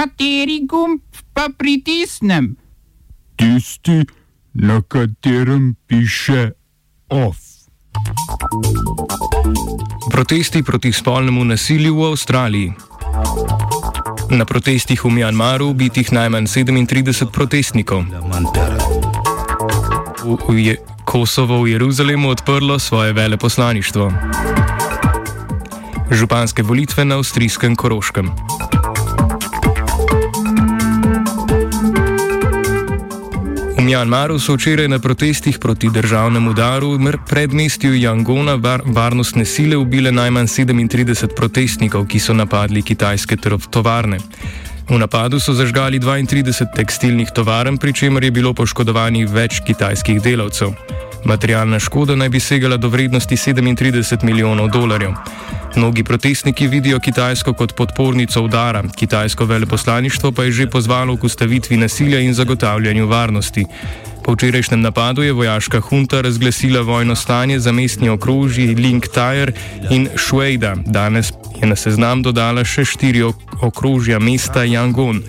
Kateri gumb pa pritisnem? Tisti, na katerem piše OF. Protesti proti spolnemu nasilju v Avstraliji. Na protestih v Mjanmaru ubitih najmanj 37 protestnikov. V, v je, Kosovo v Jeruzalemu odprlo svoje veleposlaništvo. Županske volitve na avstrijskem Koroškem. V Mjanmaru so včeraj na protestih proti državnemu udaru v predmestju Jangona var varnostne sile ubile najmanj 37 protestnikov, ki so napadli kitajske tovarne. V napadu so zažgali 32 tekstilnih tovarn, pri čemer je bilo poškodovanih več kitajskih delavcev. Materialna škoda naj bi segala do vrednosti 37 milijonov dolarjev. Mnogi protestniki vidijo Kitajsko kot podpornico udara, kitajsko veleposlaništvo pa je že pozvalo k ustavitvi nasilja in zagotavljanju varnosti. Po včerajšnjem napadu je vojaška hunta razglasila vojno stanje za mestni okrožji Link Tire in Švejda. Danes je na seznam dodala še štiri okrožja mesta Yangon.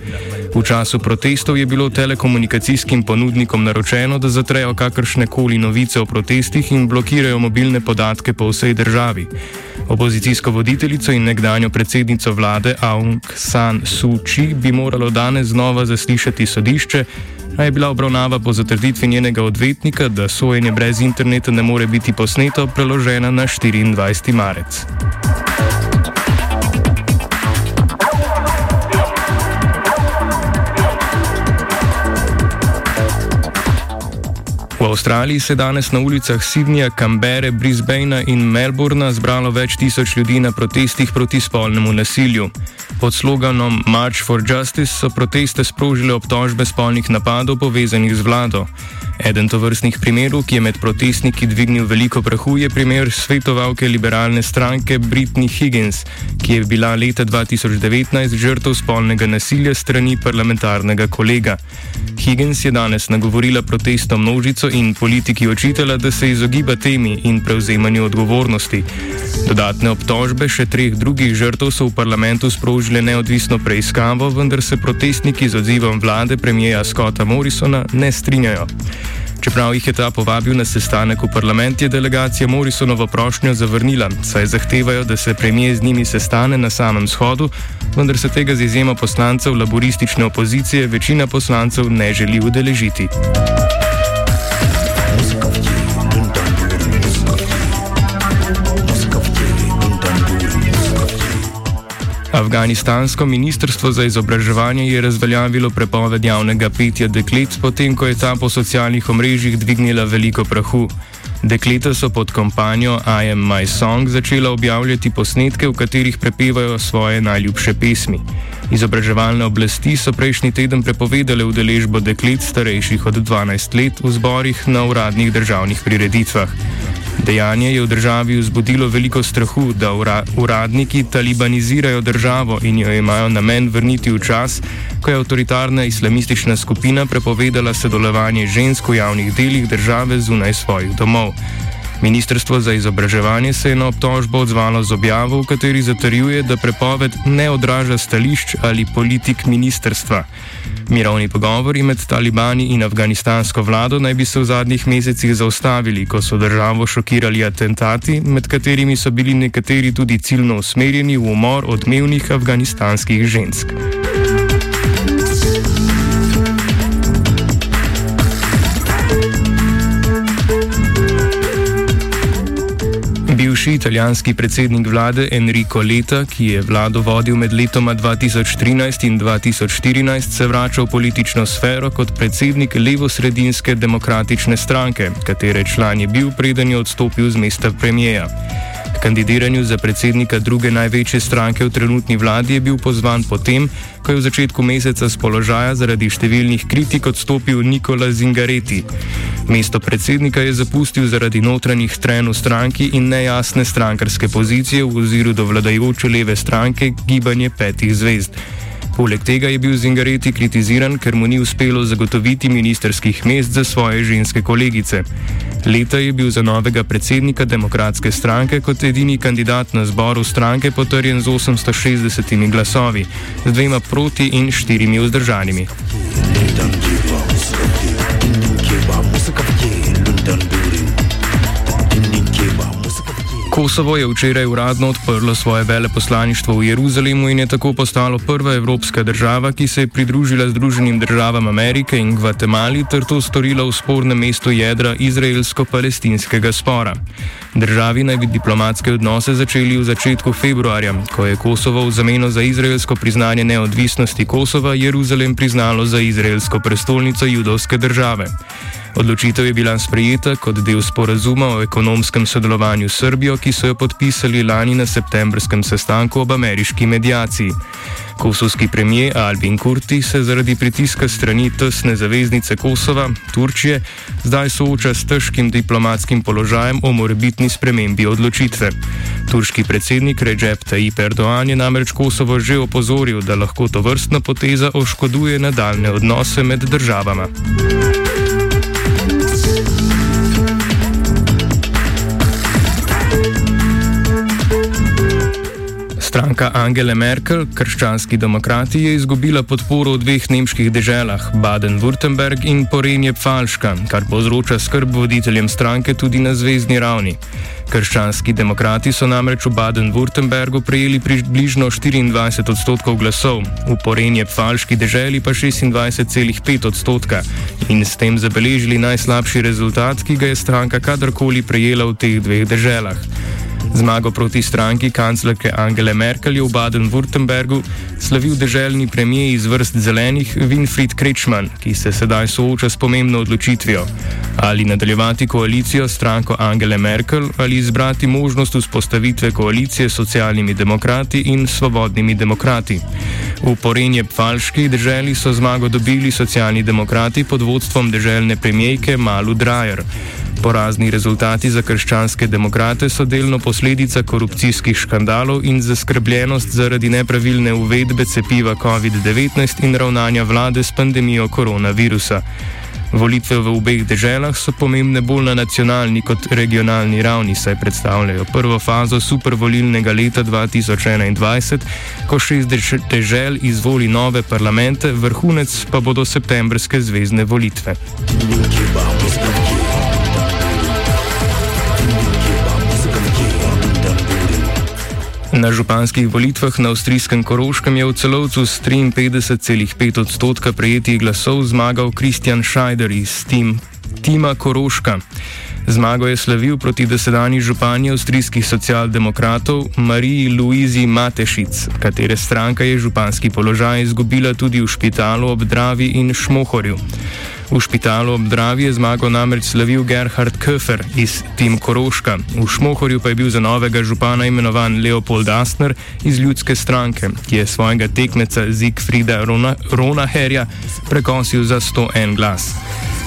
V času protestov je bilo telekomunikacijskim ponudnikom naročeno, da zatrejo kakršne koli novice o protestih in blokirajo mobilne podatke po vsej državi. Opozicijsko voditeljico in nekdanjo predsednico vlade Aung San Suu Kyi bi moralo danes znova zaslišati sodišče, a je bila obravnava po zatrditvi njenega odvetnika, da sojenje brez interneta ne more biti posneto, preložena na 24. marec. V Avstraliji se je danes na ulicah Sydneyja, Canberre, Brisbanea in Melbourna zbralo več tisoč ljudi na protestih proti spolnemu nasilju. Pod sloganom March for Justice so proteste sprožile obtožbe spolnih napadov povezanih z vlado. Eden to vrstnih primerov, ki je med protestniki dvignil veliko prahu, je primer svetovalke liberalne stranke Britney Higgins, ki je bila leta 2019 žrtev spolnega nasilja strani parlamentarnega kolega. Higgins je danes nagovorila protestno množico in politiki očitala, da se izogiba temi in prevzemanju odgovornosti. Dodatne obtožbe še treh drugih žrtev so v parlamentu sprožile neodvisno preiskavo, vendar se protestniki z odzivom vlade premijeja Scotta Morrisona ne strinjajo. Čeprav jih je ta povabil na sestanek v parlament, je delegacija Morrisonovo prošnjo zavrnila, saj zahtevajo, da se premije z njimi sestane na samem shodu, vendar se tega z izjemo poslancev laboristične opozicije večina poslancev ne želi udeležiti. Afganistansko ministrstvo za izobraževanje je razveljavilo prepoved javnega petja deklet, potem ko je ta po socialnih omrežjih dvignila veliko prahu. Dekleta so pod kampanjo I Am My Song začela objavljati posnetke, v katerih prepevajo svoje najljubše pesmi. Izobraževalne oblasti so prejšnji teden prepovedale udeležbo deklet starejših od 12 let v zborih na uradnih državnih prireditvah. Dejanje je v državi vzbudilo veliko strahu, da ura, uradniki talibanizirajo državo in jo imajo namen vrniti v čas, ko je avtoritarna islamistična skupina prepovedala sodelovanje žensk v javnih delih države zunaj svojih domov. Ministrstvo za izobraževanje se je na obtožbo odzvalo z objavo, v kateri zatrjuje, da prepoved ne odraža stališč ali politik ministrstva. Mirovni pogovori med talibani in afganistansko vlado naj bi se v zadnjih mesecih zaustavili, ko so državo šokirali atentati, med katerimi so bili nekateri tudi ciljno usmerjeni v umor odmevnih afganistanskih žensk. Bivši italijanski predsednik vlade Enrico Leta, ki je vlado vodil med letoma 2013 in 2014, se vrača v politično sfero kot predsednik levo-sredinske demokratične stranke, katere član je bil, preden je odstopil z mesta premijeja kandidiranju za predsednika druge največje stranke v trenutni vladi je bil pozvan potem, ko je v začetku meseca z položaja zaradi številnih kritik odstopil Nikola Zingareti. Mesto predsednika je zapustil zaradi notranjih tren v stranki in nejasne strankarske pozicije v oziru do vladajoče leve stranke Gibanje petih zvezd. Poleg tega je bil Zingareti kritiziran, ker mu ni uspelo zagotoviti ministerskih mest za svoje ženske kolegice. Leta je bil za novega predsednika demokratske stranke kot edini kandidat na zboru stranke potrjen z 860 glasovi, z dvema proti in štirimi vzdržanimi. Kosovo je včeraj uradno odprlo svoje veleposlaništvo v Jeruzalemu in je tako postalo prva evropska država, ki se je pridružila Združenim državam Amerike in Gvatemali ter to storila v spornem mestu jedra izraelsko-palestinskega spora. Državi naj bi diplomatske odnose začeli v začetku februarja, ko je Kosovo v zameno za izraelsko priznanje neodvisnosti Kosova Jeruzalem priznalo za izraelsko prestolnico judovske države. Odločitev je bila sprejeta kot del sporazuma o ekonomskem sodelovanju s Srbijo, ki so jo podpisali lani na septembrskem sestanku ob ameriški medijaciji. Kosovski premijer Albin Kurti se zaradi pritiska strani tesne zaveznice Kosova, Turčije, zdaj sooča s težkim diplomatskim položajem o morebitni spremembi odločitve. Turški predsednik Recep Tayyip Erdoğan je namreč Kosovo že opozoril, da lahko to vrstna poteza oškoduje nadaljne odnose med državama. Stranka Angele Merkel, krščanski demokrati, je izgubila podporo v dveh nemških deželah, Baden-Württemberg in Porenje-Pfalška, kar povzroča skrb voditeljem stranke tudi na zvezdni ravni. Krščanski demokrati so namreč v Baden-Württembergu prejeli približno 24 odstotkov glasov, v Porenje-Pfalški deželi pa 26,5 odstotka in s tem zabeležili najslabši rezultat, ki ga je stranka kadarkoli prejela v teh dveh deželah. Zmago proti stranki kanclerke Angele Merkel je v Baden-Württembergu slavil deželni premijer iz vrst zelenih Winfried Kretschmann, ki se sedaj sooča s pomembno odločitvijo. Ali nadaljevati koalicijo s stranko Angele Merkel ali izbrati možnost vzpostavitve koalicije s socialnimi demokrati in svobodnimi demokrati. V Porenje Pfalški deželi so zmago dobili socialni demokrati pod vodstvom deželne premijejke Malu Drajer. Porazni rezultati za krščanske demokrate so delno posledica korupcijskih škandalov in zaskrbljenost zaradi nepravilne uvedbe cepiva COVID-19 in ravnanja vlade s pandemijo koronavirusa. Volitve v obeh deželah so pomembne bolj na nacionalni kot regionalni ravni, saj predstavljajo prvo fazo supervolilnega leta 2021, ko šest dežel izvoli nove parlamente, vrhunec pa bodo septembrske zvezdne volitve. Hvala. Na županskih volitvah na avstrijskem Koroškem je v celovcu s 53,5 odstotka prejetih glasov zmagal Kristjan Šajder iz tim, tima Koroška. Zmago je slavil proti dosedanji županji avstrijskih socialdemokratov Mariji Luizi Matešic, katere stranka je županski položaj izgubila tudi v špitalu ob Dravi in Šmohorju. V špitalu ob Dravi je zmago namreč slavil Gerhard Köfer iz Tim Koroška, v Šmohorju pa je bil za novega župana imenovan Leopold Astner iz ljudske stranke, ki je svojega tekmeca Zigfrida Ronaherja prekosil za 101 glas.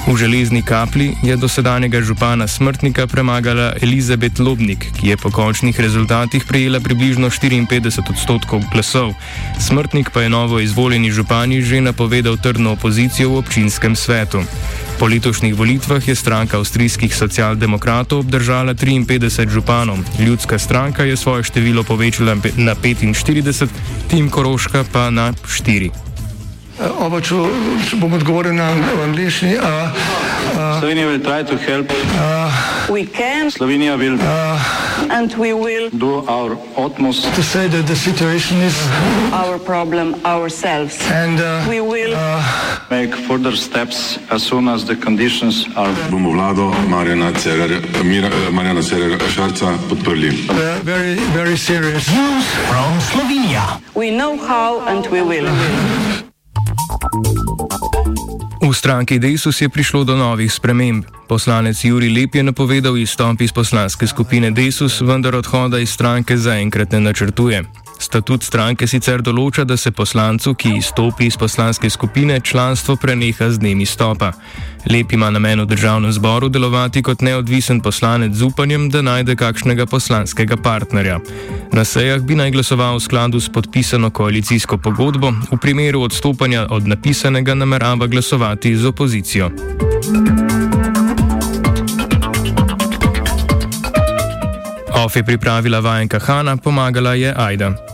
V železni kapli je dosedanjega župana smrtnika premagala Elizabet Lobnik, ki je po končnih rezultatih prejela približno 54 odstotkov glasov. Smrtnik pa je novo izvoljeni župani že napovedal trdno opozicijo v občinskem svetu. Po letošnjih volitvah je stranka avstrijskih socialdemokratov obdržala 53 županov, ljudska stranka je svoje število povečala na 45, Tim Koroška pa na 4. Oba, če, če bom odgovoril na angliški. Slovenija will try to help. Uh, we can. Slovenija will. Uh, and we will. Do our utmost. To say that the situation is. Our problem ourselves. And uh, we will. Uh, make further steps as soon as the conditions are. Bomo vlado Marjana Cererera Šarca podprli. Uh, very, very serious. News from Slovenia. We know how and we will. V stranki Desus je prišlo do novih sprememb. Poslanec Juri Lep je napovedal izstop iz poslanske skupine Desus, vendar odhoda iz stranke zaenkrat ne načrtuje. Statut stranke sicer določa, da se poslancu, ki izstopi iz poslanske skupine, članstvo preneha z dnem izstopa. Lep ima namen v državnem zboru delovati kot neodvisen poslanec z upanjem, da najde kakšnega poslanskega partnerja. Na sejah bi naj glasoval v skladu s podpisano koalicijsko pogodbo, v primeru odstopanja od napisanega namerava glasovati z opozicijo. OF je pripravila vajenka Hanna, pomagala je Aida.